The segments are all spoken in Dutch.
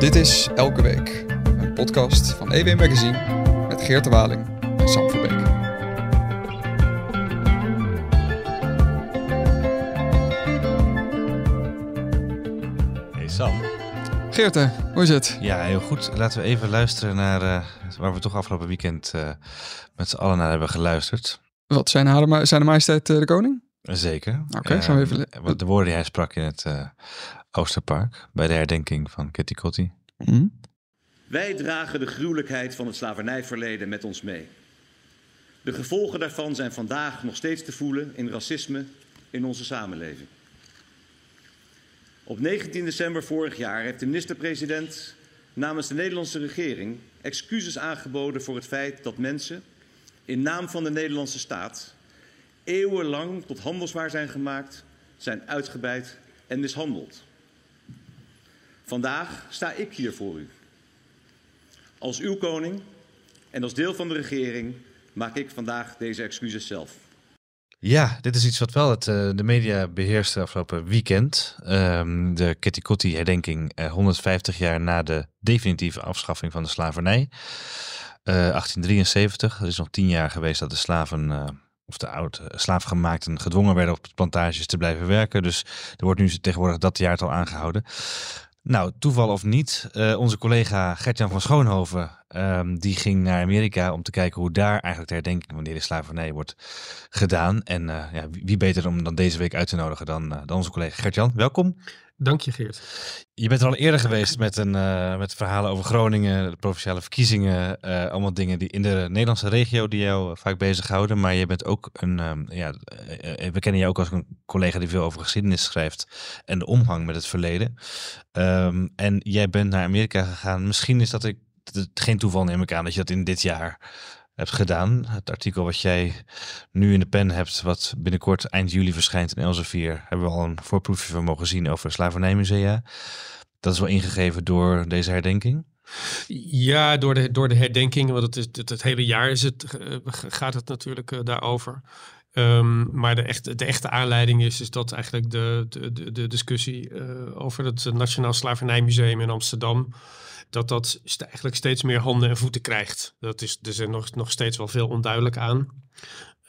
Dit is Elke Week, een podcast van EW Magazine met Geert de Waling en Sam Verbeek. Hey Sam. Geerte, hoe is het? Ja, heel goed. Laten we even luisteren naar uh, waar we toch afgelopen weekend uh, met z'n allen naar hebben geluisterd. Wat, zijn, haar, zijn de majesteit uh, de koning? Zeker. Oké, okay, gaan we even... Wat de woorden die hij sprak in het Oosterpark bij de herdenking van Kitty Kotti. Mm. Wij dragen de gruwelijkheid van het slavernijverleden met ons mee. De gevolgen daarvan zijn vandaag nog steeds te voelen in racisme in onze samenleving. Op 19 december vorig jaar heeft de minister-president namens de Nederlandse regering excuses aangeboden voor het feit dat mensen in naam van de Nederlandse staat eeuwenlang tot handelswaar zijn gemaakt, zijn uitgebuit en mishandeld. Vandaag sta ik hier voor u. Als uw koning en als deel van de regering maak ik vandaag deze excuses zelf. Ja, dit is iets wat wel het, uh, de media beheerste afgelopen weekend. Um, de Kitty Kotti herdenking uh, 150 jaar na de definitieve afschaffing van de slavernij. Uh, 1873, dat is nog tien jaar geweest dat de slaven eh, of de oud slaafgemaakten gedwongen werden op plantages te blijven werken. Dus er wordt nu tegenwoordig dat jaartal aangehouden. Nou, toeval of niet, uh, onze collega Gertjan van Schoonhoven, um, die ging naar Amerika om te kijken hoe daar eigenlijk de herdenking van de slavernij wordt gedaan. En uh, ja, wie beter om dan deze week uit te nodigen dan, uh, dan onze collega Gertjan. Welkom. Dank je, Geert. Je bent er al eerder geweest met, een, uh, met verhalen over Groningen, de provinciale verkiezingen. Uh, allemaal dingen die in de Nederlandse regio die jou vaak bezighouden. Maar je bent ook een, um, ja, we kennen jou ook als een collega die veel over geschiedenis schrijft en de omgang met het verleden. Um, en jij bent naar Amerika gegaan. Misschien is dat ik, geen toeval neem ik aan dat je dat in dit jaar hebt gedaan. Het artikel wat jij nu in de pen hebt, wat binnenkort eind juli verschijnt in Elsevier, hebben we al een voorproefje van mogen zien over slavernijmusea. Dat is wel ingegeven door deze herdenking. Ja, door de, door de herdenking, want het, is, het, het hele jaar is het, gaat het natuurlijk uh, daarover. Um, maar de, echt, de echte aanleiding is, is dat eigenlijk de, de, de, discussie uh, over het Nationaal Slavernijmuseum in Amsterdam dat dat eigenlijk steeds meer handen en voeten krijgt. Dat is, er is nog, nog steeds wel veel onduidelijk aan.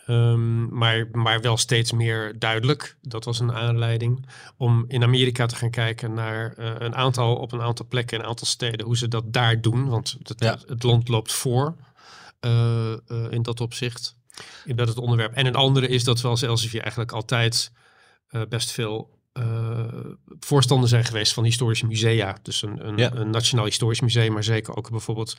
Um, maar, maar wel steeds meer duidelijk. Dat was een aanleiding om in Amerika te gaan kijken naar uh, een aantal, op een aantal plekken, een aantal steden, hoe ze dat daar doen. Want het, ja. het land loopt voor uh, uh, in dat opzicht. In dat het onderwerp. En een andere is dat we als Elsevier eigenlijk altijd best veel uh, voorstander zijn geweest van historische musea. Dus een, een, ja. een, nationaal historisch museum, maar zeker ook bijvoorbeeld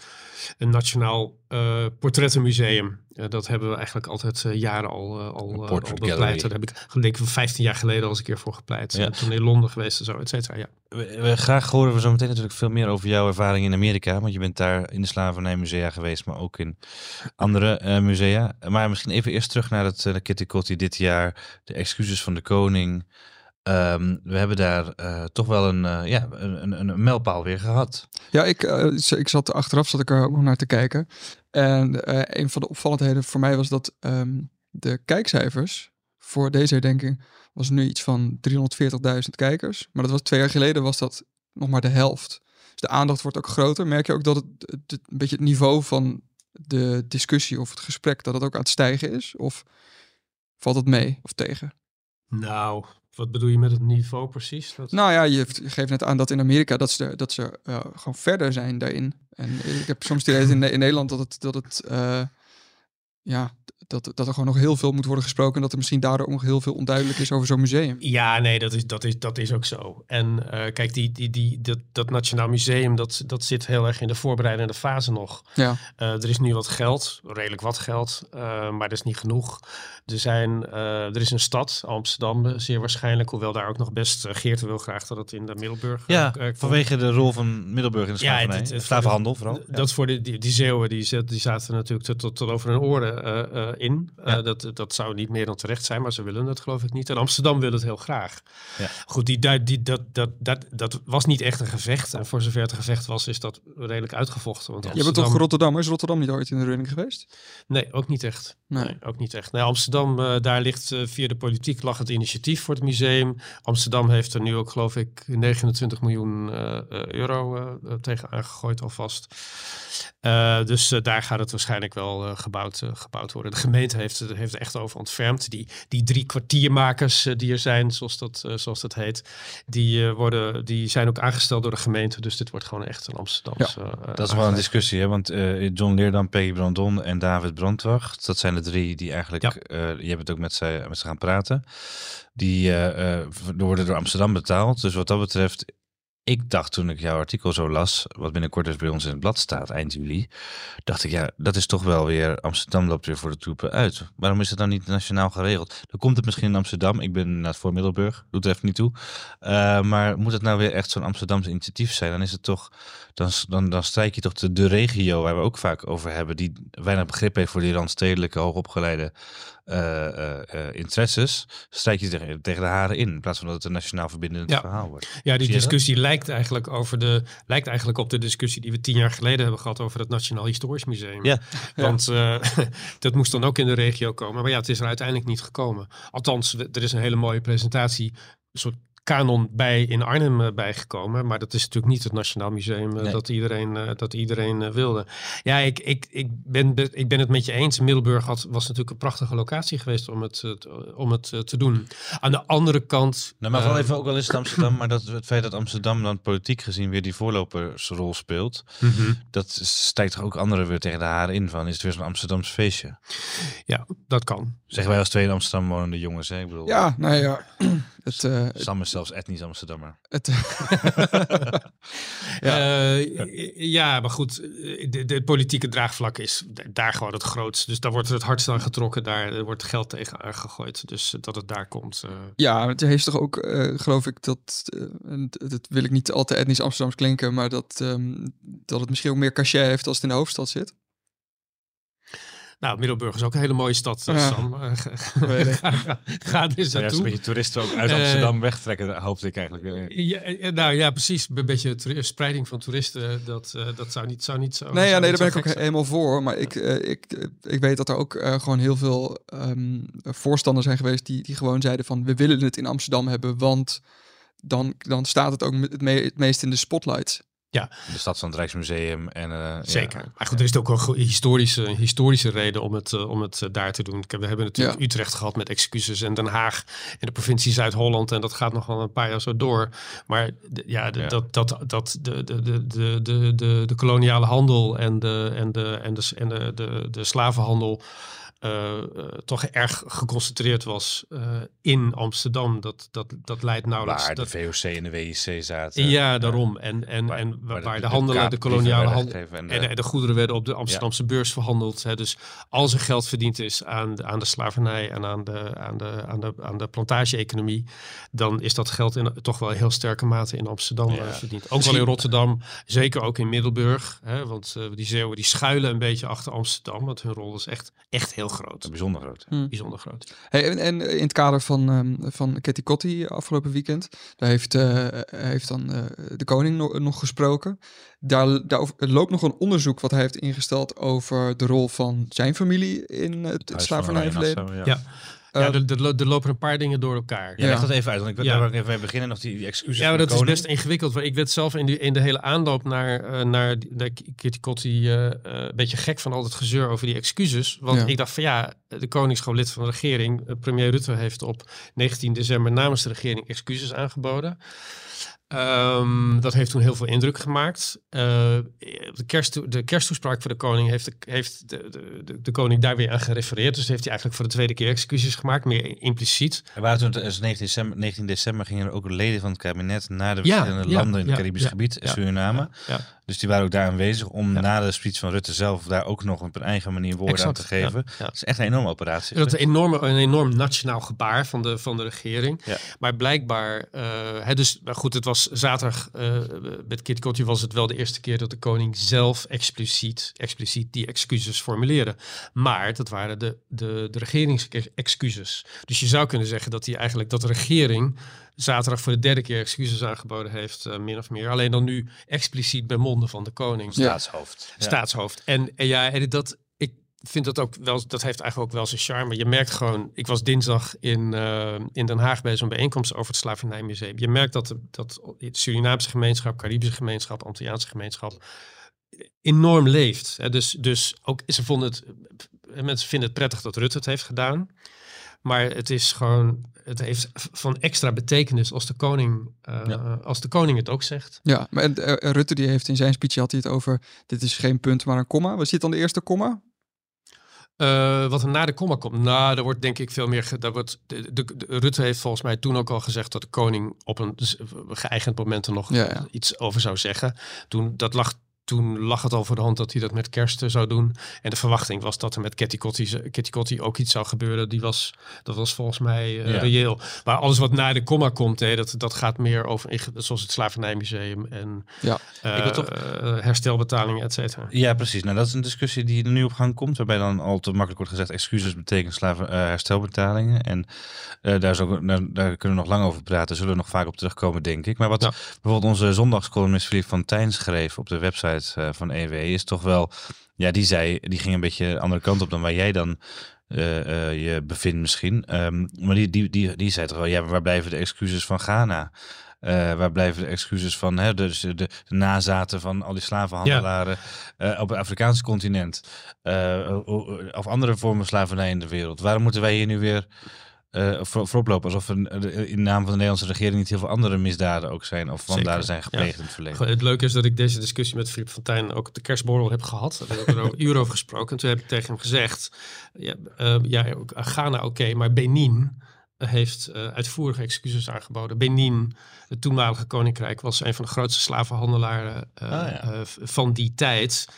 een nationaal uh, portrettenmuseum. Uh, dat hebben we eigenlijk altijd jaren al, al, al bepleit. Daar heb ik denk ik 15 jaar geleden al eens een keer voor gepleit. Ja. Toen in Londen geweest en zo, et cetera. Ja. We, we, graag horen we zo meteen natuurlijk veel meer over jouw ervaring in Amerika. Want je bent daar in de slavernijmusea geweest, maar ook in andere musea. Maar misschien even eerst terug naar het Kitty Kotti dit jaar. De excuses van de koning. Um, we hebben daar uh, toch wel een, uh, ja, een, een, een, mijlpaal weer gehad. Ja, ik, uh, ik zat achteraf zat ik er ook nog naar te kijken. En een van de opvallendheden voor mij was dat um, de kijkcijfers voor deze herdenking was nu iets van 340.000 kijkers. Maar dat was twee jaar geleden was dat nog maar de helft. Dus de aandacht wordt ook groter. Merk je ook dat het, het, het een beetje het niveau van de discussie of het gesprek dat het ook aan het stijgen is? Of valt het mee of tegen? Nou, wat bedoel je met het niveau precies? Nou ja, je geeft net aan dat in Amerika dat ze, dat ze uh, gewoon verder zijn daarin. En ik heb soms het idee in, Nederland dat het, dat het uh, ja, dat, dat er gewoon nog heel veel moet worden gesproken. En dat er misschien daardoor ook nog heel veel onduidelijk is over zo'n museum. Ja, nee, dat is, dat is, dat is ook zo. En uh, kijk, die, die, die, dat, dat Nationaal Museum, dat, dat zit heel erg in de voorbereidende fase nog. Ja. Uh, er is nu wat geld, redelijk wat geld, uh, maar dat is niet genoeg. Er, zijn, er is een stad, Amsterdam, zeer waarschijnlijk. Hoewel daar ook nog best, Geert wil graag dat het in de Middelburg... Ja, vanwege de rol van Middelburg in de slavernij. Ja, het, het, slavenhandel vooral. Dat voor de, die, die Zeeuwen, die, die zaten natuurlijk tot, tot, tot over hun oren in. Uh, dat, dat zou niet meer dan terecht zijn, maar ze willen het geloof ik niet. En Amsterdam wil het heel graag. Ja. Goed, die, die, dat, dat, dat, dat was niet echt een gevecht. En voor zover het een gevecht was, is dat redelijk uitgevochten. Want Je bent toch Rotterdam? Is Rotterdam niet ooit in de running geweest? Nee, ook niet echt. Nee, ook niet echt. Nee, Amsterdam, uh, daar ligt via de politiek lag het initiatief voor het museum. Amsterdam heeft er nu ook geloof ik 29 miljoen euro tegen aangegooid alvast. Uh, dus uh, daar gaat het waarschijnlijk wel uh, gebouwd, gebouwd worden. Gemeente heeft, heeft er echt over ontfermd. Die, die drie kwartiermakers die er zijn, zoals dat, zoals dat heet, die, worden, die zijn ook aangesteld door de gemeente. Dus dit wordt gewoon echt een Amsterdamse... Ja, dat is wel een discussie, hè? want John Leerdam, Peggy Brandon en David Brandwacht, dat zijn de drie die eigenlijk... Ja. je hebt het ook met ze, met ze gaan praten. Die worden door Amsterdam betaald. Dus wat dat betreft ik dacht toen ik jouw artikel zo las, wat binnenkort dus bij ons in het blad staat, eind juli, dacht ik, ja, dat is toch wel weer, Amsterdam loopt weer voor de troepen uit. Waarom is het dan niet nationaal geregeld? Dan komt het misschien in Amsterdam, ik ben naar voor Middelburg, doet er even niet toe. Uh, maar moet het nou weer echt zo'n Amsterdamse initiatief zijn? Dan is het toch, dan, dan, dan strijk je toch de, de regio, waar we ook vaak over hebben, die weinig begrip heeft voor die randstedelijke, hoogopgeleide interesses, strijk je tegen, tegen de haren in, in plaats van dat het een nationaal verbindend ja. verhaal wordt. Ja, die discussie lijkt eigenlijk, over de, lijkt eigenlijk op de discussie die we tien jaar geleden hebben gehad over het Nationaal Historisch Museum. Ja. Want dat moest dan ook in de regio komen. Maar ja, het is er uiteindelijk niet gekomen. Althans, er is een hele mooie presentatie, een soort kanon bij in Arnhem uh, bijgekomen. Maar dat is natuurlijk niet het Nationaal Museum uh, dat iedereen, uh, dat iedereen wilde. Ja, ik, ik, ik, ben, ik ben het met je eens. Middelburg had, was natuurlijk een prachtige locatie geweest om het, om het te doen. Aan de andere kant... Nou, maar wel even, ook al is het Amsterdam, maar dat, het feit dat Amsterdam dan politiek gezien weer die voorlopersrol speelt, mm -hmm. dat stijgt toch ook anderen weer tegen de haren in van, is het weer zo'n Amsterdams feestje? Ja, dat kan. Zeggen wij als twee in Amsterdam wonende jongens, hè? Ik bedoel, ja, nou ja... Het, uh, Sam is zelfs etnisch Amsterdammer. Het, ja. Uh, ja, maar goed, de, de, politieke draagvlak is daar gewoon het grootste. Dus daar wordt het hardst aan getrokken, daar wordt geld tegen aangegooid. Dus dat het daar komt. Uh... Ja, het heeft toch ook, geloof ik, dat, dat wil ik niet al te etnisch Amsterdams klinken, maar dat, um, dat het misschien ook meer cachet heeft als het in de hoofdstad zit. Nou, Middelburg is ook een hele mooie stad, ja. Sam. ga, ga dus naartoe. Ja, een beetje toeristen ook uit Amsterdam uh, wegtrekken, hoopte ik eigenlijk. Ja, nou ja, precies. Een beetje spreiding van toeristen, dat, uh, dat zou niet, zou niet zo... Nee, ja, nee daar ben ik ook zijn. helemaal voor. Maar ik, uh, ik, ik weet dat er ook gewoon heel veel um, voorstanders zijn geweest die, die gewoon zeiden van we willen het in Amsterdam hebben, want dan, dan staat het ook het, me het meest in de spotlight. Ja. De stad van het Rijksmuseum. En, uh, Zeker. Ja. Maar goed, er is ook een historische, historische reden om het, uh, om het uh, daar te doen. We hebben natuurlijk ja. Utrecht gehad met excuses en Den Haag en de provincie Zuid-Holland. En dat gaat nog wel een paar jaar zo door. Maar ja, dat, dat, dat de, de, de, de, de, de, de koloniale handel en de, en de, en de, en de, de, de slavenhandel. Uh, toch erg geconcentreerd was uh, in Amsterdam. Dat, dat, dat leidt nauwelijks... Waar dat, de VOC en de WIC zaten. Ja, daarom. En, en, waar, en waar, waar de, de handelen, de, koloniale handel en de, en de, goederen werden op de Amsterdamse ja. beurs verhandeld. Hè. Dus als er geld verdiend is aan de, aan de slavernij en aan de, aan de, aan de, aan de plantage-economie, dan is dat geld in, toch wel heel sterke mate in Amsterdam ja. verdiend. Ook wel in Rotterdam, zeker ook in Middelburg. Hè, want die Zeeuwen die schuilen een beetje achter Amsterdam, want hun rol is echt, echt heel groot. Bijzonder groot. Hmm. Bijzonder groot. Hey, en, en, in het kader van, um, van Ketty Kotti afgelopen weekend, daar heeft, uh, heeft dan uh, de koning no nog gesproken. Daar, daar loopt nog een onderzoek wat hij heeft ingesteld over de rol van zijn familie in het, het slavernijverleden. Ja. ja. Ja, er, er, er, lopen een paar dingen door elkaar. Ja, leg dat even uit. Want ik wil ja. daar even beginnen. Nog die, die excuses. Ja, maar dat is best ingewikkeld. Want ik werd zelf in, die, in de hele aanloop naar, uh, naar de Kitty Kotti uh, een beetje gek van al het gezeur over die excuses. Want ja. ik dacht van ja, de koning is gewoon lid van de regering. Premier Rutte heeft op 19 december namens de regering excuses aangeboden. Um, dat heeft toen heel veel indruk gemaakt. Uh, de, kerst, de kersttoespraak voor de koning heeft, de, heeft de, de, de, koning daar weer aan gerefereerd. Dus heeft hij eigenlijk voor de tweede keer excuses gemaakt, meer impliciet. Er waren toen, 19 december, 19 december gingen er ook leden van het kabinet naar de verschillende ja, landen in het Caribisch gebied, Suriname. Dus die waren ook daar aanwezig om na de speech van Rutte zelf daar ook nog op een eigen manier woorden aan te ja, geven. ja. Het is echt een enorme operatie. Dat is een, enorme, een enorm nationaal gebaar van de, van de regering. Maar blijkbaar, eh, hè, dus maar goed, het was zaterdag uh, met Kit Kotti was het wel de eerste keer dat de koning zelf expliciet, expliciet die excuses formuleerde. Maar dat waren de, de, de regeringsexcuses. Dus je zou kunnen zeggen dat hij eigenlijk dat de regering zaterdag voor de derde keer excuses aangeboden heeft, uh, min of meer. Alleen dan nu expliciet bij monden van de koning. Staatshoofd. Ja. Staatshoofd. En, en ja, en dat, ik vind dat ook wel, dat heeft eigenlijk ook wel zijn charme. Je merkt gewoon, ik was dinsdag in, uh, in Den Haag bij zo'n bijeenkomst over het Slavernijmuseum. Je merkt dat, dat Surinaamse gemeenschap, Caribische gemeenschap, Antilliaanse gemeenschap enorm leeft. Hè. Dus, dus ook, ze vonden het, mensen vinden het prettig dat Rutte het heeft gedaan. Maar het is gewoon, het heeft van extra betekenis als de koning, uh, ja. als de koning het ook zegt. Ja, maar uh, Rutte die heeft in zijn speech had hij het over, dit is geen punt, maar een komma. Was dit dan de eerste komma? Uh, wat er na de komma komt, nou, daar wordt denk ik veel meer. Daar wordt, de, de, de, Rutte heeft volgens mij toen ook al gezegd dat de koning op een geëigend moment er nog ja, ja. iets over zou zeggen. Toen dat lag toen lag het al voor de hand dat hij dat met kerst zou doen. En de verwachting was dat er met Kitty Kotti, Kitty Kotti ook iets zou gebeuren. Die was, dat was volgens mij uh, Ja. reëel. Maar alles wat na de komma komt, hè, dat, dat gaat meer over, zoals het Slavernijmuseum en Ja. eh, Ik wil toch- eh, herstelbetalingen, et cetera. Ja, precies. Nou, dat is een discussie die er nu op gang komt, waarbij dan al te makkelijk wordt gezegd: excuses betekent slaven, eh, herstelbetalingen. En eh, daar, is ook, daar, daar kunnen we nog lang over praten, zullen we nog vaak op terugkomen, denk ik. Maar wat Ja. bijvoorbeeld onze zondagscolumnist Philippe van Tijn schreef op de website eh, van EW, is toch wel, ja, die zei, die ging een beetje de andere kant op dan waar jij dan. eh, eh, je bevindt misschien. Ehm, maar die, die, die, die zei toch wel, ja, waar blijven de excuses van Ghana? Waar blijven de excuses van hè, dus de, de, nazaten van al die slavenhandelaren op het Afrikaanse continent? Of andere vormen slavernij in de wereld. Waarom moeten wij hier nu weer eh voor, voorop lopen? Alsof er eh, in naam van de Nederlandse regering niet heel veel andere misdaden ook zijn. Of wandaden zijn gepleegd ja. in het verleden. Het leuke is dat ik deze discussie met Filip Fontijn ook op de kerstborrel heb gehad. Daar heb ik er ook een uur over gesproken. En toen heb ik tegen hem gezegd, ja, eh, ja ook Ghana oké, maar Benin heeft eh, uitvoerige excuses aangeboden. Benin, het toenmalige koninkrijk, was een van de grootste slavenhandelaren eh, Ah, ja. eh, van die tijd.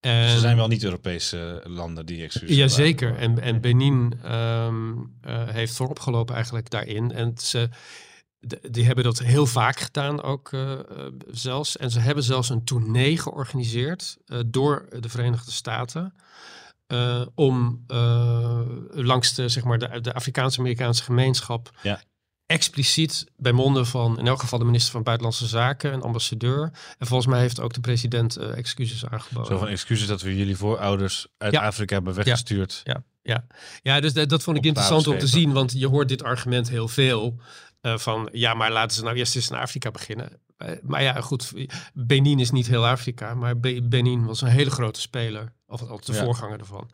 En, Ze zijn wel niet-Europese landen die excuses Jazeker. En, en Benin ehm, eh, heeft voorop gelopen eigenlijk daarin. En ze, de- die hebben dat heel vaak gedaan ook eh, eh, zelfs. En ze hebben zelfs een tournee georganiseerd eh, door de Verenigde Staten. eh, om eh, langs de, zeg maar, de, de Afrikaans-Amerikaanse gemeenschap Ja. Expliciet bij monden van in elk geval de minister van Buitenlandse Zaken, een ambassadeur. En volgens mij heeft ook de president eh, excuses aangeboden. Zo van excuses dat we jullie voorouders uit Ja. Afrika hebben weggestuurd. Ja, ja. ja dus dat, dat vond ik interessant om te zien, want je hoort dit argument heel veel. eh, van ja, maar laten ze nou eerst eens in Afrika beginnen. Eh, maar ja, goed, Benin is niet heel Afrika, maar Be- Benin was een hele grote speler. Of de Ja. voorganger ervan.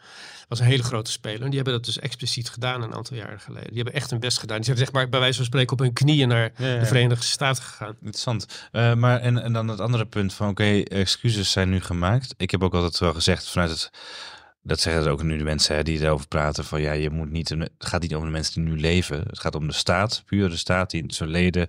Was een hele grote speler. En die hebben dat dus expliciet gedaan een aantal jaren geleden. Die hebben echt hun best gedaan. Die zijn zeg maar bij wijze van spreken op hun knieën naar Ja, ja. de Verenigde Staten gegaan. Interessant. Eh, maar en, en dan het andere punt van oké, excuses zijn nu gemaakt. Ik heb ook altijd wel gezegd vanuit het. Dat zeggen er ook nu de mensen hè, die erover praten van ja, je moet niet. Het gaat niet om de mensen die nu leven. Het gaat om de staat, puur de staat die in het verleden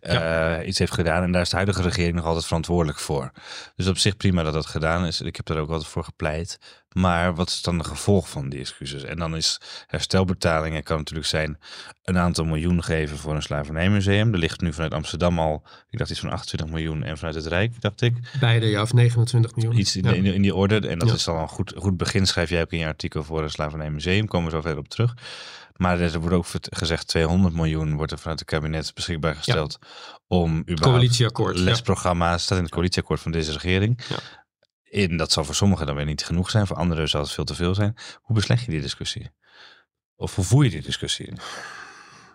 eh, iets heeft gedaan. En daar is de huidige regering nog altijd verantwoordelijk voor. Dus op zich prima dat dat gedaan is. Ik heb daar ook altijd voor gepleit. Maar wat is dan de gevolg van die excuses? En dan is herstelbetalingen kan natuurlijk zijn een aantal miljoen geven voor een slavernijmuseum. Er ligt nu vanuit Amsterdam al, ik dacht iets van 28 miljoen en vanuit het Rijk, dacht ik. Beide, ja, of 29 miljoen. Iets in, Ja. in, in die orde. En dat Ja. is al een goed, goed begin, schrijf jij ook in je artikel voor een slavernijmuseum. Komen we zo verder op terug. Maar er wordt ook gezegd 200 miljoen wordt er vanuit het kabinet beschikbaar gesteld om überhaupt Coalitieakkoord. ja. lesprogramma's, staat in het coalitieakkoord van deze regering. En dat zal voor sommigen dan weer niet genoeg zijn, voor anderen zal het veel te veel zijn. Hoe besleg je die discussie? Of hoe voer je die discussie?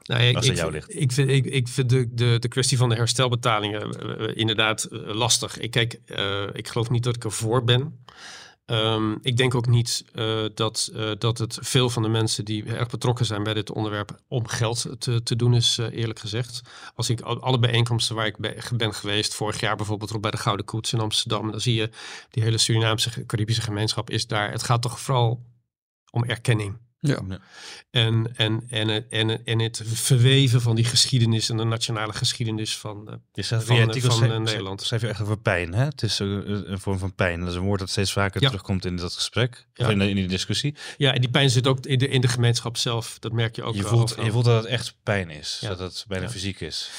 Nou, ja, ik, ik, jou vind- ligt. ik vind, ik, ik vind de, de, de kwestie van de herstelbetalingen eh, eh, inderdaad eh, lastig. Ik, kijk, ik geloof niet dat ik ervoor ben. Ehm, ik denk ook niet eh, dat, eh, dat het veel van de mensen die erg betrokken zijn bij dit onderwerp om geld te, te doen is, eh, eerlijk gezegd. Als ik al- alle bijeenkomsten waar ik be- ben geweest, vorig jaar bijvoorbeeld bij de Gouden Koets in Amsterdam, dan zie je die hele Surinaamse Caribische gemeenschap is daar. Het gaat toch vooral om erkenning. Ja. En, en, en, en, en het verweven van die geschiedenis en de nationale geschiedenis van, eh, Je van, van, eh, artikels van, schrijf, eh, Nederland. schrijf je echt over pijn. Hè? Het is een, een vorm van pijn. Dat is een woord dat steeds vaker Ja. terugkomt in dat gesprek. Ja. Of in, de, in die discussie. Ja, en die pijn zit ook in de, in de gemeenschap zelf. Dat merk je ook Je wel voelt, je voelt dat het echt pijn is. Dat het bijna fysiek is.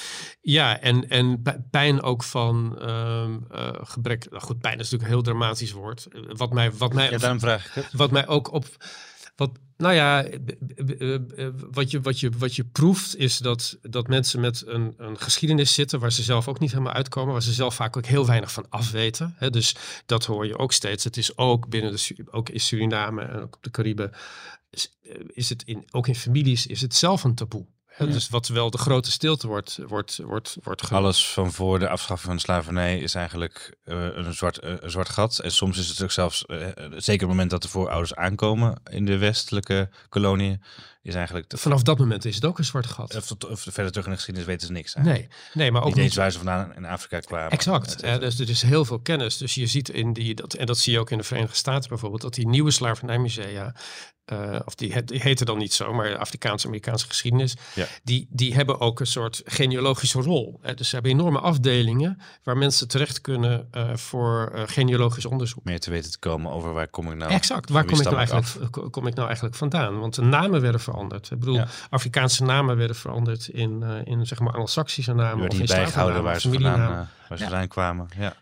Ja, en, en pijn ook van ehm, eh, gebrek. Nou goed, pijn is natuurlijk een heel dramatisch woord. Wat mij, wat mij, Ja, daarom vraag ik het. wat mij ook op. Wat, nou ja, b- b- eh, wat je, wat je, wat je proeft is dat, dat mensen met een, een geschiedenis zitten waar ze zelf ook niet helemaal uitkomen, waar ze zelf vaak ook heel weinig van afweten. Dus dat hoor je ook steeds. Het is ook binnen de, ook in Suriname en ook op de Cariben, eh, is het in, ook in families is het zelf een taboe. Ja. Dus wat wel de grote stilte wordt, wordt, wordt, wordt genoemd. Alles van voor de afschaffing van de slavernij is eigenlijk eh, een, zwart, eh, een zwart gat. En soms is het ook zelfs, eh, zeker op het moment dat de voorouders aankomen in de westelijke koloniën, is eigenlijk... De, Vanaf dat moment is het ook een zwart gat. of, of verder terug in de geschiedenis weten ze niks. eigenlijk. Nee, nee maar ook Niet eens waar ze vandaan in Afrika kwamen. Exact. Cetera. dus er is heel veel kennis. Dus je ziet in die, dat, en dat zie je ook in de Verenigde Staten bijvoorbeeld, dat die nieuwe slavernijmusea, eh, of die, die heten dan niet zo, maar Afrikaanse-Amerikaanse geschiedenis, Ja. die, die hebben ook een soort genealogische rol. Hè. Dus ze hebben enorme afdelingen waar mensen terecht kunnen eh, voor eh, genealogisch onderzoek. Meer te weten te komen over waar kom ik nou Exact. Waar kom ik, nou eigenlijk, ko- kom ik nou eigenlijk vandaan? Want de namen werden veranderd. Ik bedoel, Ja. Afrikaanse namen werden veranderd in, eh, in zeg maar Anglo-Saxische namen. Of in bijgehouden waar ze vandaan, eh, waar ze vandaan kwamen. Ja.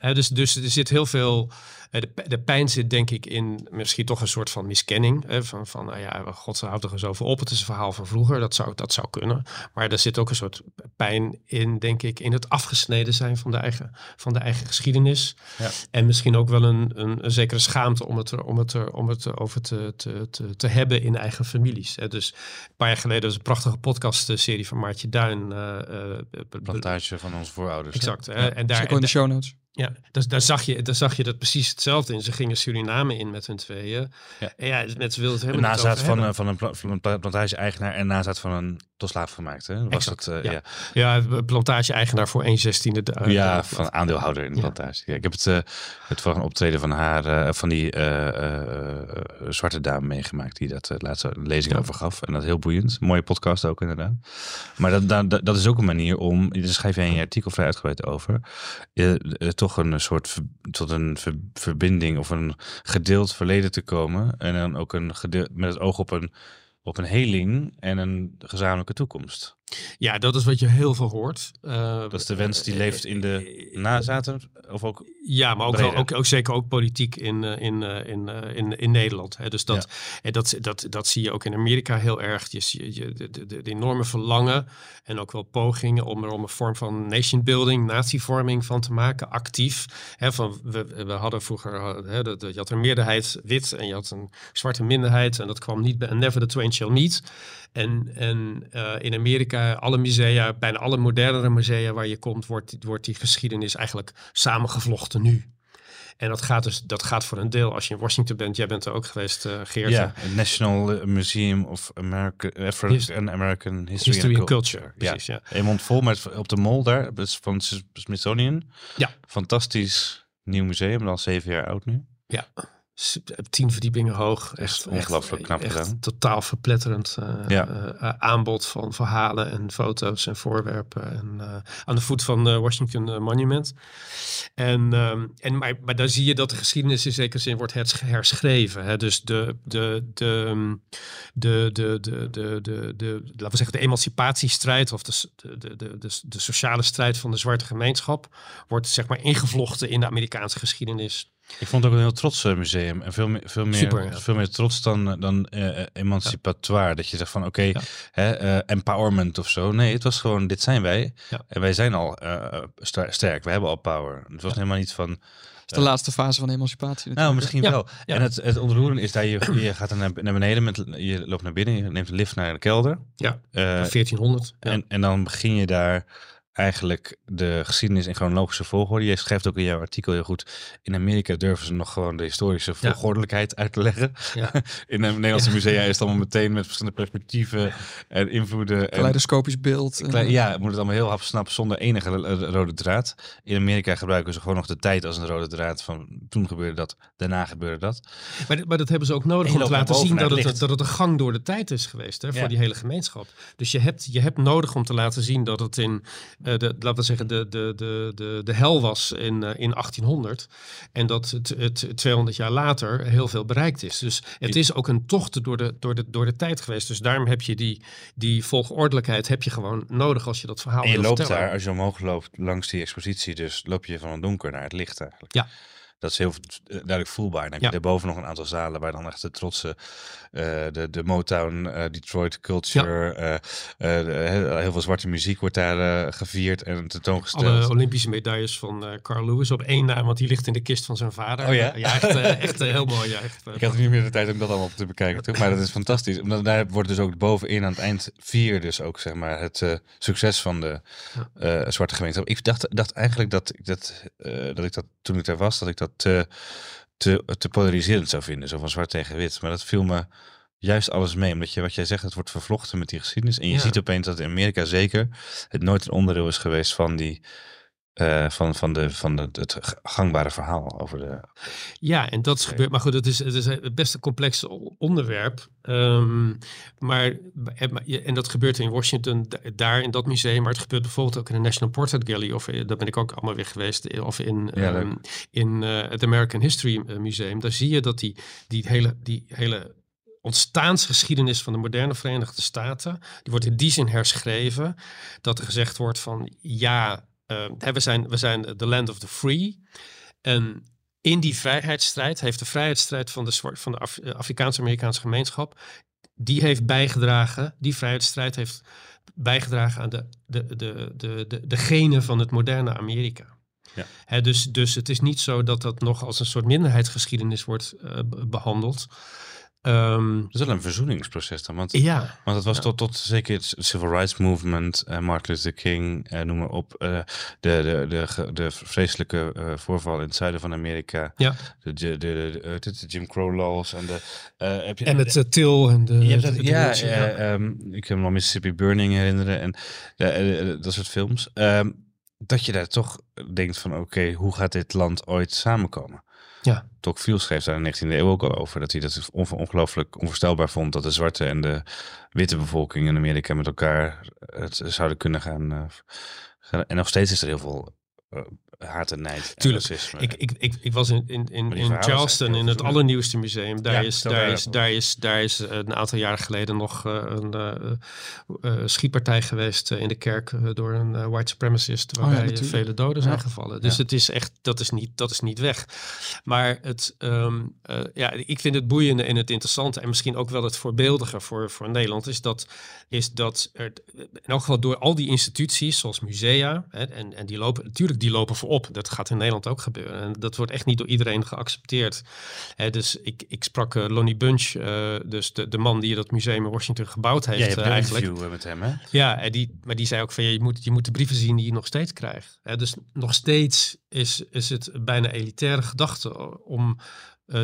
Ja, dus, dus er zit heel veel. Eh, De, de pijn zit denk ik in misschien toch een soort van miskenning. Hè, van, van nou ja, god houdt er eens over op. Het is een verhaal van vroeger. Dat zou, dat zou kunnen. Maar er zit ook een soort pijn in, denk ik, in het afgesneden zijn van de eigen, van de eigen geschiedenis. Ja. En misschien ook wel een, een, een zekere schaamte om het, er, om het, er, om het erover te, te, te, te hebben in eigen families. Hè. Dus een paar jaar geleden was een prachtige podcastserie van Maartje Duin. eh, eh, be- Plantage van onze voorouders. Exact. Ja. En daar, Zit in de show notes. Ja, dus daar zag, je, daar zag je dat precies hetzelfde in. Ze gingen Suriname in met hun tweeën. Ja. En ja, mensen wilden het Een helemaal niet nazaat van, een- van, een, van een pla- plantage-eigenaar en nazaat van een tot slaaf gemaakt. Hè? Was Exact, het, eh, ja. ja. Ja, plantage-eigenaar voor 1 zestiende. de- eh, ja, van aandeelhouder in de Ja. plantage. Ja, ik heb het, eh, het van een optreden van haar, eh, van die eh, eh, eh, zwarte dame meegemaakt, die dat uh, laatst een lezing over gaf. En dat heel boeiend. Mooie podcast ook inderdaad. Maar dat, dat, dat- dat is ook een manier om, daar schrijf jij in je artikel vrij uitgebreid over, eh, eh, een soort ver- tot een ver- verbinding of een gedeeld verleden te komen. En dan ook een gedeeld, met het oog op een, op een heling en een gezamenlijke toekomst. Ja, dat is wat je heel veel hoort. Eh, Dat is de wens die eh, leeft in de eh, nazaten, of ook Ja, maar ook, ook, ook zeker ook politiek in, in, in, in, in Nederland. Hè. Dus dat, en dat, dat, dat zie je ook in Amerika heel erg. Je je, de, de, de enorme verlangen en ook wel pogingen om er om een vorm van nation building, natievorming van te maken, actief. Hè, van, we, we hadden vroeger, hè, de, de- je had een meerderheid wit en je had een zwarte minderheid en dat kwam niet bij, never the twain shall meet. En, en in Amerika, alle musea, bijna alle modernere musea waar je komt, wordt, wordt die geschiedenis eigenlijk samengevlochten nu. En dat gaat dus, dat gaat voor een deel, als je in Washington bent, jij bent er ook geweest, eh Geert. Ja, National Museum of American, African American History, History and and Culture, Ja. precies, ja. Een mond vol, maar op de mol daar, is van Smithsonian. Ja. Fantastisch nieuw museum, al zeven jaar oud nu. Ja, tien verdiepingen hoog. Echt, ongelooflijk knap echt gedaan. totaal verpletterend eh, Ja. eh, aanbod van verhalen en foto's en voorwerpen. En, eh, aan de voet van de Washington eh, Monument. En, ehm, en, maar, maar daar zie je dat de geschiedenis in zekere zin wordt hers- herschreven. Hè? Dus de, de, de, ehm, de, de, de, de, de, de, laten we zeggen, de emancipatiestrijd of de, de, de, de, de sociale strijd van de zwarte gemeenschap wordt zeg maar ingevlochten in de Amerikaanse geschiedenis. Ik vond het ook een heel trots eh, museum. En veel meer, veel meer, Super, ja. veel meer trots dan, dan eh, eh, emancipatoire. Dat je zegt van oké, Ja. eh, empowerment of zo. Nee, het was gewoon, dit zijn wij. Ja. En wij zijn al eh, ster- sterk. We hebben al power. Het was helemaal niet van... Dat is de laatste fase van emancipatie. Nou, natuurlijk. misschien Ja, wel. ja. En het, het ontroerende is dat je, je gaat naar, naar beneden, met, je loopt naar binnen, je neemt een lift naar de kelder. Ja, Eh, 1400. Ja. en, en dan begin je daar eigenlijk de geschiedenis in chronologische volgorde. Je schrijft ook in jouw artikel heel goed. In Amerika durven ze nog gewoon de historische volgordelijkheid uit te leggen. Ja. in de Nederlandse musea is het allemaal meteen met verschillende perspectieven en invloeden. Kaleidoscopisch beeld. ja, moet het allemaal heel hapsnap zonder enige rode draad. In Amerika gebruiken ze gewoon nog de tijd als een rode draad van toen gebeurde dat, daarna gebeurde dat. Maar, maar dat hebben ze ook nodig om te laten zien dat het, dat het een gang door de tijd is geweest hè, voor die hele gemeenschap. Dus je hebt, je hebt nodig om te laten zien dat het in de, laten we zeggen, de, de, de, de, de hel was in, uh, in 1800. En dat het, het 200 jaar later heel veel bereikt is. Dus het is ook een tocht door de, door de, door de tijd geweest. Dus daarom heb je die, die volgordelijkheid heb je gewoon nodig als je dat verhaal en je loopt daar, als je omhoog loopt langs die expositie, dus loop je van het donker naar het licht eigenlijk. Ja. Dat is heel duidelijk voelbaar. Dan heb je daarboven nog een aantal zalen waar dan echt de trotse, de, de Motown, uh, Detroit culture, ja. uh, heel veel zwarte muziek wordt daar gevierd en tentoongesteld. Alle Olympische medailles van Carl Lewis op één naam, want die ligt in de kist van zijn vader. Oh ja? Ja, echt, echt heel mooi. Ja, echt, Ik had niet meer de tijd om dat allemaal te bekijken, toch? maar dat is fantastisch. Omdat daar wordt dus ook bovenin aan het eind vier dus ook zeg maar het succes van de zwarte gemeenschap. Ik dacht, dacht eigenlijk dat ik dat, dat ik dat toen ik daar was, dat ik dat te, te, polariserend zou vinden. Zo van zwart tegen wit. Maar dat viel me juist alles mee. Omdat je, wat jij zegt, het wordt vervlochten met die geschiedenis. En je ziet opeens dat in Amerika zeker het nooit een onderdeel is geweest van die uh, van, van, de, van de, het gangbare verhaal over de. Ja, en dat is gebeurd. Maar goed, het is, het is best een complex onderwerp. Um, maar, en dat gebeurt in Washington, daar in dat museum. Maar het gebeurt bijvoorbeeld ook in de National Portrait Gallery. Of eh, daar ben ik ook allemaal weer geweest. Eh, of in, ja, um, in uh, het American History Museum. Daar zie je dat die, die hele. Die hele ontstaansgeschiedenis van de moderne Verenigde Staten, die wordt in die zin herschreven dat er gezegd wordt van ja, uh, we, zijn, we zijn the land of the free. En in die vrijheidsstrijd heeft de vrijheidsstrijd van de, van de Af Afrikaanse-Amerikaanse gemeenschap, die heeft bijgedragen, die vrijheidsstrijd heeft bijgedragen aan de, de, de, de, de, de genen van het moderne Amerika. Ja. dus, dus het is niet zo dat dat nog als een soort minderheidsgeschiedenis wordt uh, behandeld. Um, dat is wel een verzoeningsproces dan. Want, ja. want het was tot, tot zeker het Civil Rights Movement, uh, Martin Luther King, uh, noem maar op. Uh, de, de, de, de vreselijke voorval in het zuiden van Amerika. Ja. De, de, de, de, de Jim Crow laws. En, de, heb je, en het til en de... Je dat, ja, ja. Um, ik heb me al Mississippi Burning herinneren en dat soort films. Um, dat je daar toch denkt van oké, hoe gaat dit land ooit samenkomen? Ja. Tocqueville schreef daar in de 19e eeuw ook al over. Dat hij dat ongelooflijk onvoorstelbaar vond dat de zwarte en de witte bevolking in Amerika met elkaar het zouden kunnen gaan. Uh, en nog steeds is er heel veel uh, haat en nijd. Tuurlijk. ik, ik, ik, ik was in, in, in, in Charleston, in het allernieuwste museum. Daar, is, daar, is, daar, is, daar is een aantal jaren geleden nog uh, een uh, schietpartij geweest in de kerk door een white supremacist, oh waarbij vele doden zijn gevallen. Dus het is echt, dat is niet, dat is niet weg. Maar het, um, ja, ik vind het boeiende en het interessante en misschien ook wel het voorbeeldige voor, voor Nederland is dat, is dat er in elk geval door al die instituties zoals musea, hè, en, en die lopen, natuurlijk die lopen voor op. Dat gaat in Nederland ook gebeuren. En dat wordt echt niet door iedereen geaccepteerd. dus ik, ik sprak uh, Lonnie Bunch, uh, dus de, de man die dat museum in Washington gebouwd heeft. Ja, je hebt uh, eigenlijk. met hem, hè? Ja, en die, maar die zei ook van ja, je moet, je moet de brieven zien die je nog steeds krijgt. dus nog steeds is, is het bijna elitaire gedachte om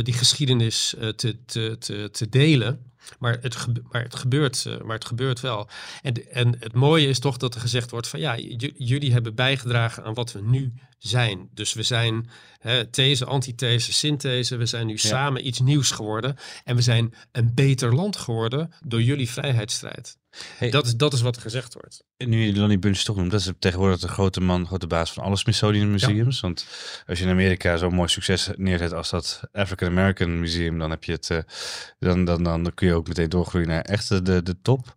die geschiedenis te, te, te, te delen. Maar het, maar het, gebeurt, uh, maar het gebeurt wel. En, en het mooie is toch dat er gezegd wordt van ja, jullie hebben bijgedragen aan wat we nu zijn. Dus we zijn hè, these, antithese, synthese. We zijn nu samen iets nieuws geworden. En we zijn een beter land geworden door jullie vrijheidsstrijd. Hey, dat, is, dat is wat er gezegd wordt. Nu je Lonnie Bunch toch noemt, dat is tegenwoordig de grote man, grote baas van alle Smithsonian Museums. Want als je in Amerika zo'n mooi succes neerzet als dat African American Museum, dan heb je het, uh, dan, dan, dan, kun je ook meteen doorgroeien naar echt de, de top.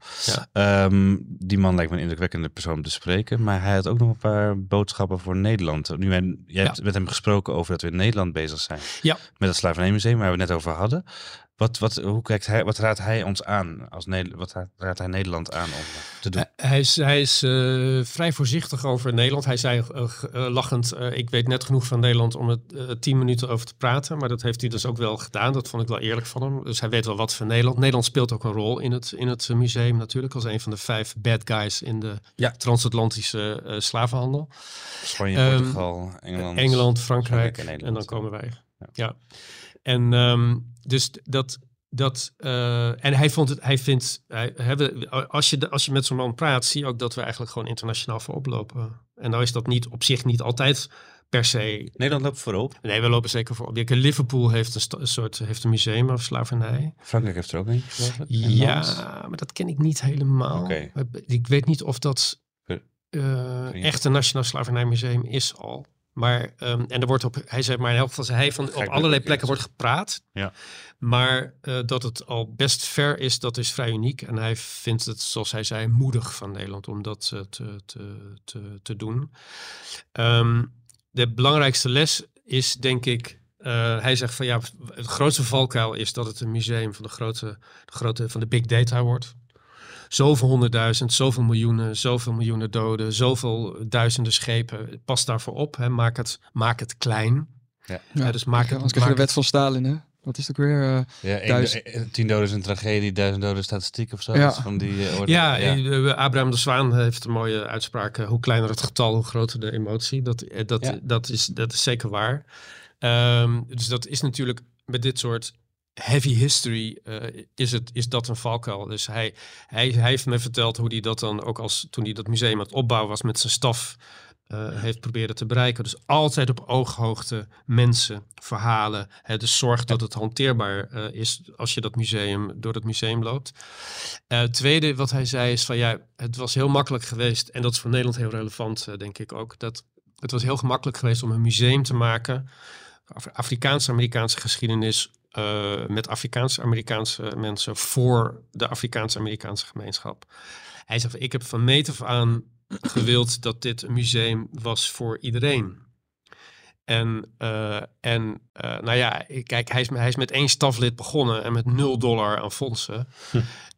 Ja. Um, die man lijkt me een indrukwekkende persoon om te spreken, maar hij had ook nog een paar boodschappen voor Nederland. Nu, jij hebt met hem gesproken over dat we in Nederland bezig zijn ja. met het Slavernijmuseum waar we het net over hadden. Wat, wat, hoe kijkt hij, wat raadt hij ons aan? Als Nederland, wat raadt- hij Nederland aan om eh, te doen? Eh, Hij is, hij is eh, vrij voorzichtig over Nederland. Hij zei eh, eh, lachend, ik weet net genoeg van Nederland om er eh, tien minuten over te praten. Maar dat heeft hij dus ook wel gedaan. Dat vond ik wel eerlijk van hem. Dus hij weet wel wat van Nederland. Nederland speelt ook een rol in het, in het museum natuurlijk. Als een van de vijf bad guys in de Ja. transatlantische slavenhandel. Spanje, Ehm, Portugal, Engeland. Engeland, Frankrijk en dan komen wij. Ja. Ja. En ehm, dus dat. Dat eh, en hij vond het, hij vindt, hij, hebben, als, je, als je met zo'n man praat, zie je ook dat we eigenlijk gewoon internationaal voorop lopen. En nou is dat niet op zich niet altijd per se. Nederland loopt voorop. Nee, we lopen zeker voorop. Kijk, Liverpool heeft een, soort heeft een museum over slavernij. Frankrijk heeft er ook een. Ja, maar dat ken ik niet helemaal. Ik weet niet of dat je- echt een Nationaal Slavernijmuseum is al. Maar, ehm, en er wordt op, hij zei maar in elk geval, zei hij van op allerlei plekken wordt gepraat. Ja. Maar eh, dat het al best ver is, dat is vrij uniek. En hij vindt het, zoals hij zei, moedig van Nederland om dat eh, te, te, te, te doen. Ehm, de belangrijkste les is, denk ik, eh, hij zegt van ja, het grootste valkuil is dat het een museum van de grote, de grote van de big data wordt. Zoveel honderdduizend, zoveel miljoenen, zoveel miljoenen doden, zoveel duizenden schepen. Pas daarvoor op, hè. Maak, het, maak het klein. Ja. Ja, dus maak het, Anders krijg je de wet van Stalin, hè? Wat is het ook weer? eh, Ja, Duizend- eh, tien doden is een tragedie, duizend doden is statistiek of zo. Ja. Van die, eh, orde. Ja, eh, Abraham de Zwaan heeft een mooie uitspraak. eh, Hoe kleiner het getal, hoe groter de emotie. Dat, eh, dat, Ja. dat, is, dat is zeker waar. Ehm, dus dat is natuurlijk met dit soort heavy history eh, is, het, is dat een valkuil. Dus hij, hij, hij heeft me verteld hoe hij dat dan ook als toen hij dat museum aan het opbouwen was met zijn staf eh, heeft proberen te bereiken. Dus altijd op ooghoogte mensen, verhalen. Hè, dus zorg dat het hanteerbaar eh, is als je dat museum door het museum loopt. Tweede wat hij zei is van ja, het was heel makkelijk geweest en dat is voor Nederland heel relevant, denk ik ook. Dat het was heel gemakkelijk geweest om een museum te maken, Af- Afrikaanse-Amerikaanse geschiedenis eh, met Afrikaanse-Amerikaanse mensen voor de Afrikaanse-Amerikaanse gemeenschap. Hij zegt ik heb van meet af aan gewild dat dit een museum was voor iedereen. En, eh, en eh, nou ja, kijk, hij is, hij is met één staflid begonnen en met nul dollar aan fondsen.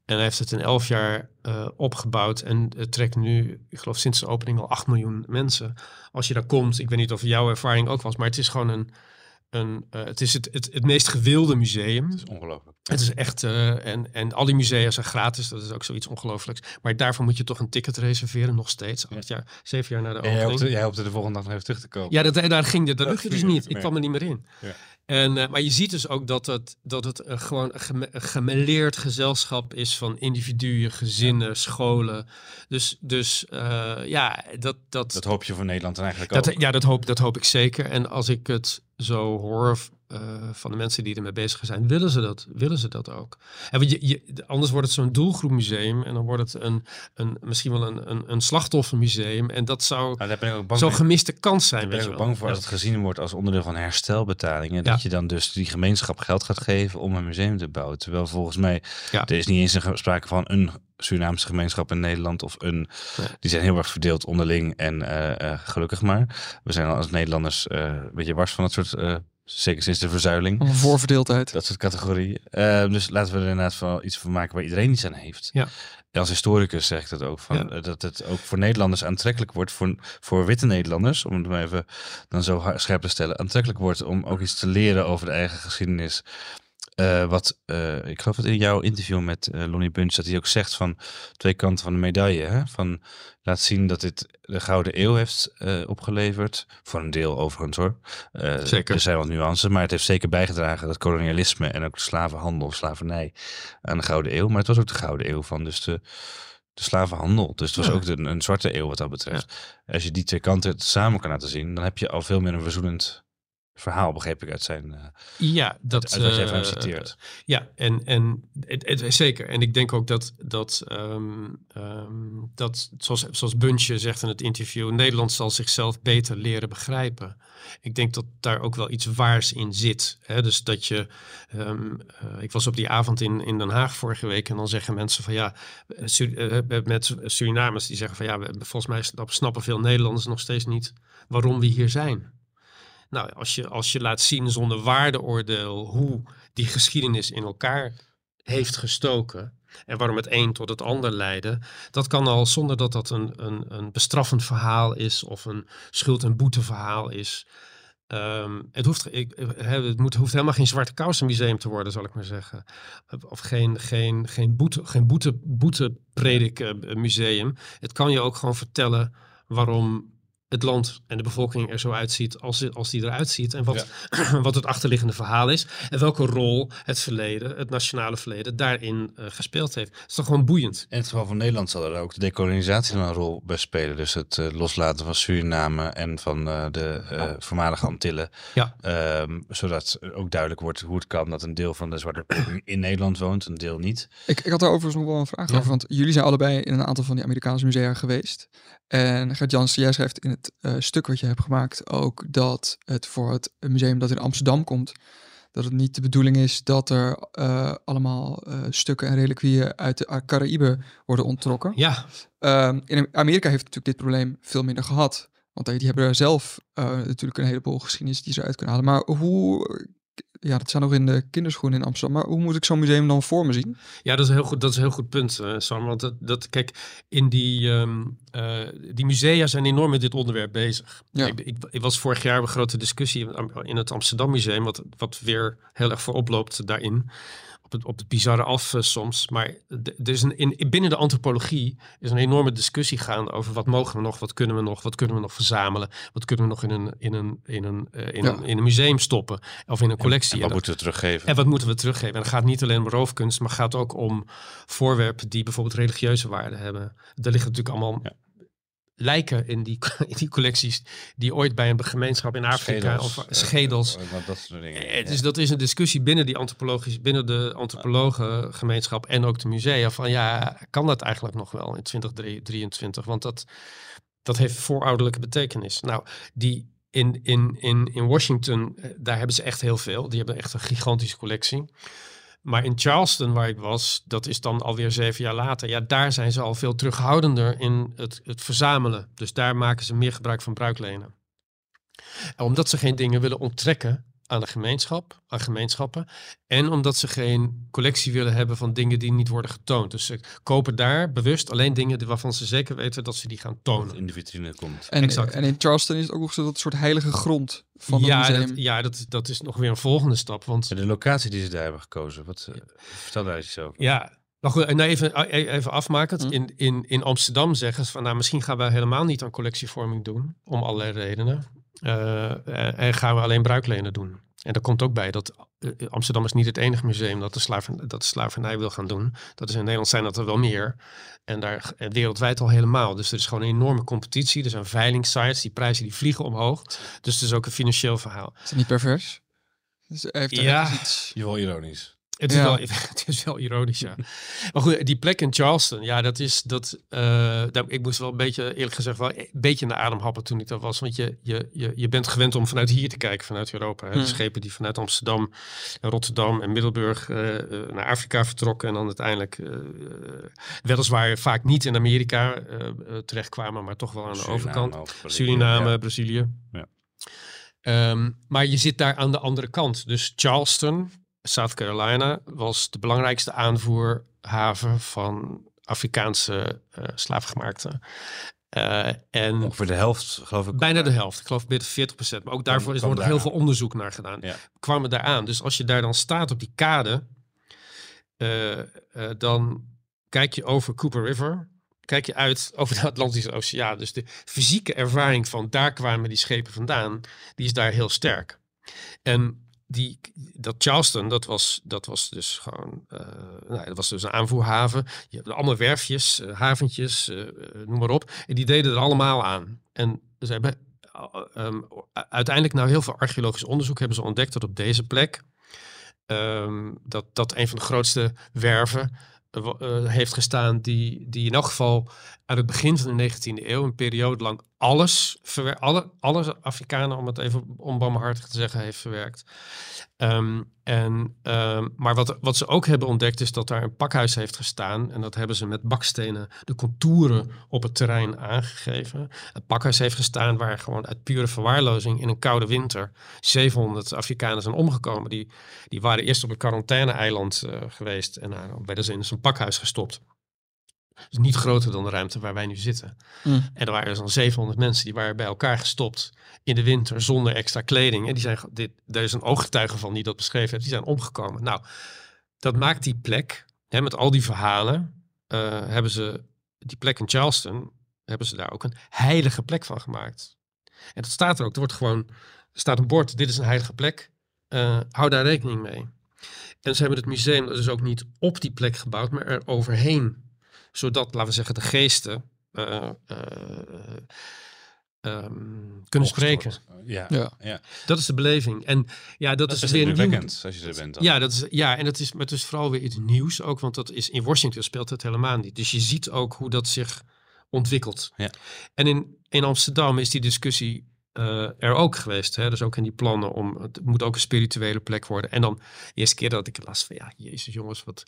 En hij heeft het in elf jaar opgebouwd en het trekt nu, ik geloof sinds de opening al 8 miljoen mensen. Als je daar komt, ik weet niet of jouw ervaring ook was, maar het is gewoon een, een eh, het is het, het, het meest gewilde museum. Dat is ongelooflijk. Het is echt, eh, en, en al die musea zijn gratis, dat is ook zoiets ongelooflijks. Maar daarvoor moet je toch een ticket reserveren, nog steeds. Acht jaar, zeven jaar na de En jij opening. hoopte, jij hoopte de volgende dag nog even terug te komen. Ja, dat, daar ging het. Dat Dat lukte dus niet. Ik kwam er niet meer in. Ja. En, eh, maar je ziet dus ook dat het, dat het een gewoon een geme- een gemêleerd gezelschap is van individuen, gezinnen, scholen. Dus, dus ja, dat, dat, Dat hoop je voor Nederland dan eigenlijk ook. dat, ja, dat hoop, dat hoop ik zeker. En als ik het zo hoor eh, van de mensen die ermee bezig zijn, willen ze dat, willen ze dat ook. En want je, je, anders wordt het zo'n doelgroepmuseum en dan wordt het een, een, misschien wel een, een, een slachtoffermuseum. En dat zou Nou, zo'n gemiste kans zijn. Daar ben weet ik je ook bang voor als het gezien wordt als onderdeel van herstelbetalingen. Ja. Dat je dan dus die gemeenschap geld gaat geven om een museum te bouwen. Terwijl volgens mij, Ja. er is niet eens een sprake van een Surinaamse gemeenschap in Nederland. Of een, Nee. die zijn heel erg verdeeld onderling en eh, eh, gelukkig maar. We zijn als Nederlanders eh, een beetje wars van dat soort, eh, zeker sinds de verzuiling. Een voorverdeeldheid. Dat soort categorieën. Eh, dus laten we er inderdaad van iets van maken waar iedereen iets aan heeft. Ja. En als historicus zeg ik dat ook. Van, Ja. eh, Dat het ook voor Nederlanders aantrekkelijk wordt. Voor, voor witte Nederlanders, om het maar even dan zo scherp te stellen. Aantrekkelijk wordt om ook iets te leren over de eigen geschiedenis. Eh, wat, eh, ik geloof dat in jouw interview met eh, Lonnie Bunch, dat hij ook zegt van twee kanten van de medaille. Hè? Van laat zien dat dit de Gouden Eeuw heeft opgeleverd. Voor een deel overigens hoor. Zeker. Er zijn wat nuances, maar het heeft zeker bijgedragen dat kolonialisme en ook de slavenhandel, slavernij aan de Gouden Eeuw. Maar het was ook de Gouden Eeuw van dus de, de slavenhandel. Dus het was Ja. ook de, een zwarte eeuw wat dat betreft. Als je die twee kanten samen kan laten zien, dan heb je al veel meer een verzoenend verhaal, begreep ik uit zijn. eh, Ja, dat, uit wat jij hem eh, citeert. Ja, en, en het, het, zeker. En ik denk ook dat, dat, ehm, ehm, dat zoals, zoals Buntje zegt in het interview, Nederland zal zichzelf beter leren begrijpen. Ik denk dat daar ook wel iets waars in zit. Hè? Dus dat je, ehm, eh, ik was op die avond in, in Den Haag vorige week en dan zeggen mensen van ja, Su- met Surinamers die zeggen van ja, we- volgens mij snap- snappen veel Nederlanders nog steeds niet waarom we hier zijn. Nou, als je, als je laat zien zonder waardeoordeel hoe die geschiedenis in elkaar heeft gestoken en waarom het een tot het ander leidde, dat kan al zonder dat dat een, een, een bestraffend verhaal is of een schuld- en boeteverhaal is. Ehm, het, hoeft, ik, eh, het moet, hoeft helemaal geen zwarte kousen museum te worden, zal ik maar zeggen. Of geen, geen, geen, boete, geen boete, boetepredik uh, museum. Het kan je ook gewoon vertellen waarom het land en de bevolking er zo uitziet als, als die eruit ziet. En wat, wat het achterliggende verhaal is. En welke rol het verleden, het nationale verleden, daarin uh, gespeeld heeft. Het is toch gewoon boeiend. In het geval van Nederland zal er ook de decolonisatie een rol bij spelen. Dus het uh, loslaten van Suriname en van uh, de voormalige Antillen. Ja. Um, zodat ook duidelijk wordt hoe het kan dat een deel van de zwarte bevolking in Nederland woont, een deel niet. Ik, ik had daar overigens nog wel een vraag ja. over. Want jullie zijn allebei in een aantal van die Amerikaanse musea geweest. En Gert Jansen, jij schrijft in het uh, stuk wat je hebt gemaakt ook dat het voor het museum dat in Amsterdam komt, dat het niet de bedoeling is dat er uh, allemaal uh, stukken en reliquieën uit de Caraïben worden onttrokken. Ja. Ehm, in Amerika heeft natuurlijk dit probleem veel minder gehad. Want die hebben er zelf natuurlijk een heleboel geschiedenis die ze uit kunnen halen. Maar hoe ja, dat zijn nog in de kinderschoenen in Amsterdam. Maar hoe moet ik zo'n museum dan voor me zien? Ja, dat is een heel goed, dat is een heel goed punt, uh, Sam. Want dat, dat, kijk, in die, um, uh, die musea zijn enorm met dit onderwerp bezig. Ja. Ik, ik, ik, was vorig jaar een grote discussie in het Amsterdam Museum, wat, wat weer heel erg voorop loopt daarin op het, op het bizarre af uh, soms. Maar er is een, in, binnen de antropologie is een enorme discussie gaande over wat mogen we nog, wat kunnen we nog, wat kunnen we nog verzamelen, wat kunnen we nog in een, in een, in een, uh, in, ja. een, in een museum stoppen of in een collectie. En, en wat moeten we teruggeven? En wat moeten we teruggeven? En het gaat niet alleen om roofkunst, maar gaat ook om voorwerpen die bijvoorbeeld religieuze waarde hebben. Daar liggen natuurlijk allemaal ja lijken in die, in die collecties die ooit bij een gemeenschap in Afrika schedels, of schedels. Uh, uh, dat soort dingen. Eh, dus dat is een discussie binnen die antropologische, binnen de antropologengemeenschap en ook de musea van ja, kan dat eigenlijk nog wel in 2023? Want dat, dat heeft voorouderlijke betekenis. Nou, die in, in, in, in Washington, daar hebben ze echt heel veel. Die hebben echt een gigantische collectie. Maar in Charleston, waar ik was, dat is dan alweer zeven jaar later. Ja, daar zijn ze al veel terughoudender in het, het verzamelen. Dus daar maken ze meer gebruik van bruiklenen. En omdat ze geen dingen willen onttrekken aan de gemeenschap, aan gemeenschappen. En omdat ze geen collectie willen hebben van dingen die niet worden getoond. Dus ze kopen daar bewust alleen dingen waarvan ze zeker weten dat ze die gaan tonen. in de vitrine komt. En, exact. en in Charleston is het ook nog zo dat soort heilige grond van ja, het museum. Dat, ja, dat, dat is nog weer een volgende stap. Want de locatie die ze daar hebben gekozen, wat uh, vertel daar eens over. Ja, maar goed, nou even, even afmaken. Hm. In, in, in Amsterdam zeggen ze van nou, misschien gaan we helemaal niet aan collectievorming doen. Om allerlei redenen. Uh, en gaan we alleen bruiklenen doen. En daar komt ook bij dat uh, Amsterdam is niet het enige museum dat de, slaven, dat de slavernij wil gaan doen. Dat is in Nederland zijn dat er wel meer. En daar en wereldwijd al helemaal. Dus er is gewoon een enorme competitie. Er zijn veilingsites, die prijzen die vliegen omhoog. Dus het is ook een financieel verhaal. Is het niet pervers? Dus heeft ja, iets... je wel ironisch. Het is, wel, het is wel ironisch, ja. maar goed, die plek in Charleston, ja, dat is dat. Uh, daar, ik moest wel een beetje, eerlijk gezegd, wel een beetje naar adem happen toen ik daar was. Want je, je, je, je bent gewend om vanuit hier te kijken, vanuit Europa. Hè. Hmm. De schepen die vanuit Amsterdam, en Rotterdam en Middelburg uh, uh, naar Afrika vertrokken. En dan uiteindelijk, weliswaar vaak niet in Amerika terechtkwamen, maar toch wel aan de Suriname, overkant. Brazilië, Suriname, ja. Brazilië. Ja. Um, maar je zit daar aan de andere kant. Dus Charleston, South Carolina was de belangrijkste aanvoerhaven van Afrikaanse uh, slaafgemaakten. Uh, en Ongeveer de helft, geloof ik. bijna de helft. Ik geloof bijna 40 procent. Maar ook daarvoor is er heel veel onderzoek naar gedaan. Ja. Kwamen daar aan. Dus als je daar dan staat op die kade, uh, dan kijk je over Cooper River. Kijk je uit over de Atlantische Oceaan. Dus de fysieke ervaring van daar kwamen die schepen vandaan, die is daar heel sterk. En die, dat Charleston, dat was, dat was dus gewoon, uh, nou, dat was dus een aanvoerhaven. Je hebt allemaal werfjes, uh, haventjes, uh, noem maar op. En die deden er allemaal aan. En ze hebben um, uiteindelijk, nou heel veel archeologisch onderzoek, hebben ze ontdekt dat op deze plek, um, dat, dat een van de grootste werven heeft gestaan die, die in elk geval uit het begin van de 19e eeuw, een periode lang alles, alle, alle Afrikanen, om het even onbarmhartig te zeggen, heeft verwerkt. Ehm, en, ehm, maar wat, wat ze ook hebben ontdekt is dat daar een pakhuis heeft gestaan. En dat hebben ze met bakstenen de contouren op het terrein aangegeven. Het pakhuis heeft gestaan waar gewoon uit pure verwaarlozing in een koude winter 700 Afrikanen zijn omgekomen. Die, die waren eerst op een quarantaine-eiland eh, geweest en daar werden ze in zo'n pakhuis gestopt. Dus niet groter dan de ruimte waar wij nu zitten. Mm. En er waren dus dan 700 mensen die waren bij elkaar gestopt in de winter zonder extra kleding. En die zijn, dit, daar is een ooggetuige van die dat beschreven heeft, die zijn omgekomen. Nou, dat maakt die plek, hè, met al die verhalen, eh, hebben ze die plek in Charleston, hebben ze daar ook een heilige plek van gemaakt. En dat staat er ook. Er wordt gewoon, er staat een bord, dit is een heilige plek. eh, hou daar rekening mee. En ze hebben het museum dus ook niet op die plek gebouwd, maar er overheen. Zodat, laten we zeggen, de geesten eh, eh, ehm, kunnen spreken. Ja. Ja. ja. Dat is de beleving. En ja, dat, Dat is is weer nieuw. indrukwekkend als je er bent dan. Ja, dat is, ja, en dat is, maar het is vooral weer iets nieuws ook, want dat is in Washington speelt het helemaal niet. Dus je ziet ook hoe dat zich ontwikkelt. Ja. En in, in Amsterdam is die discussie eh, er ook geweest. Hè? Dus ook in die plannen om, het moet ook een spirituele plek worden. En dan de eerste keer dat ik het las van, ja, jezus jongens, wat...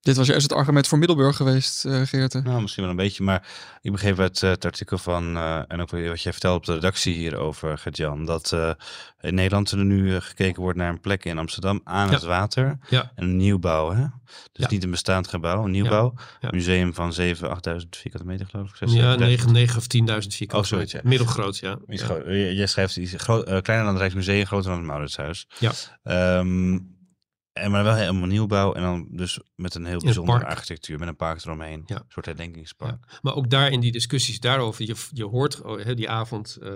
Dit was juist het argument voor Middelburg geweest, eh Geerte. Nou, misschien wel een beetje, maar ik begreep uit eh, het artikel van, eh, en ook wat jij vertelde op de redactie hierover, Gert-Jan, dat eh, in Nederland er nu gekeken wordt naar een plek in Amsterdam aan Ja. het water. Ja. En een nieuwbouw, hè? Dus Ja. niet een bestaand gebouw, een nieuwbouw. Ja. Museum van 7.000, 8.000 vierkante meter, geloof ik. 6.000. Ja, 9, 9 of 10.000 vierkante Oh, zoiets, meter. Middelgroot, ja. Iets ja. groot. Jij schrijft iets groot, kleiner dan het Rijksmuseum, groter dan het Mauritshuis. Ja. Ehm, en maar wel helemaal nieuwbouw en dan dus met een heel bijzondere architectuur, met een park eromheen. Ja. Een soort herdenkingspark. Ja. Maar ook daar in die discussies daarover, je, je hoort oh, die avond. eh,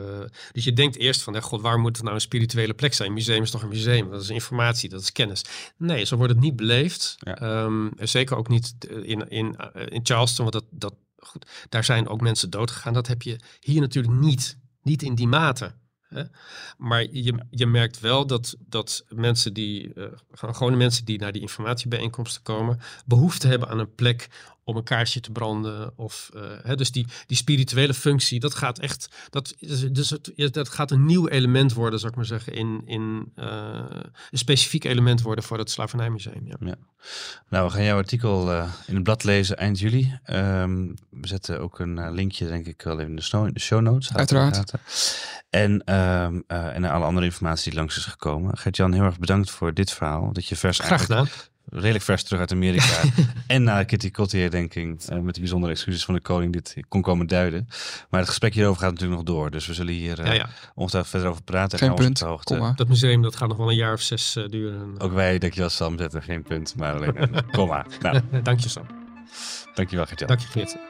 dus je denkt eerst van, god, waar moet het nou een spirituele plek zijn? Een museum is toch een museum? Dat is informatie, dat is kennis. Nee, zo wordt het niet beleefd. Ja. Ehm, zeker ook niet in, in, eh, in Charleston, want dat, dat, goed, daar zijn ook mensen dood gegaan. Dat heb je hier natuurlijk niet. Niet in die mate. Maar je, je merkt wel dat, dat mensen die, eh, gewone mensen die naar die informatiebijeenkomsten komen, behoefte hebben aan een plek om een kaarsje te branden. Of, eh, hè, dus die, die spirituele functie, dat gaat echt, dat, is- dus het, ja, dat gaat een nieuw element worden, zou ik maar zeggen, in, in eh, een specifiek element worden voor het Slavernijmuseum. Ja. Nou, we gaan jouw artikel eh, in het blad lezen eind juli. Ehm, we zetten ook een linkje, denk ik, wel even in de, snow, in de show notes. Uiteraard. En, ehm, eh, en alle andere informatie die langs is gekomen. Gert-Jan, heel erg bedankt voor dit verhaal. Dat je vers Graag gedaan. Redelijk vers terug uit Amerika en naar Kitty Kotti herdenking eh, met de bijzondere excuses van de koning dit kon komen duiden. Maar het gesprek hierover gaat natuurlijk nog door, dus we zullen hier eh Ja, ja. ongetwijfeld verder over praten. en Geen punt, hoogte. kom maar. Dat museum dat gaat nog wel een jaar of zes eh, duren. Ook wij, dankjewel Sam, zetten geen punt, maar alleen een komma. Nou, Dank je Sam. dankjewel Gert-Jan. Dank je Geert.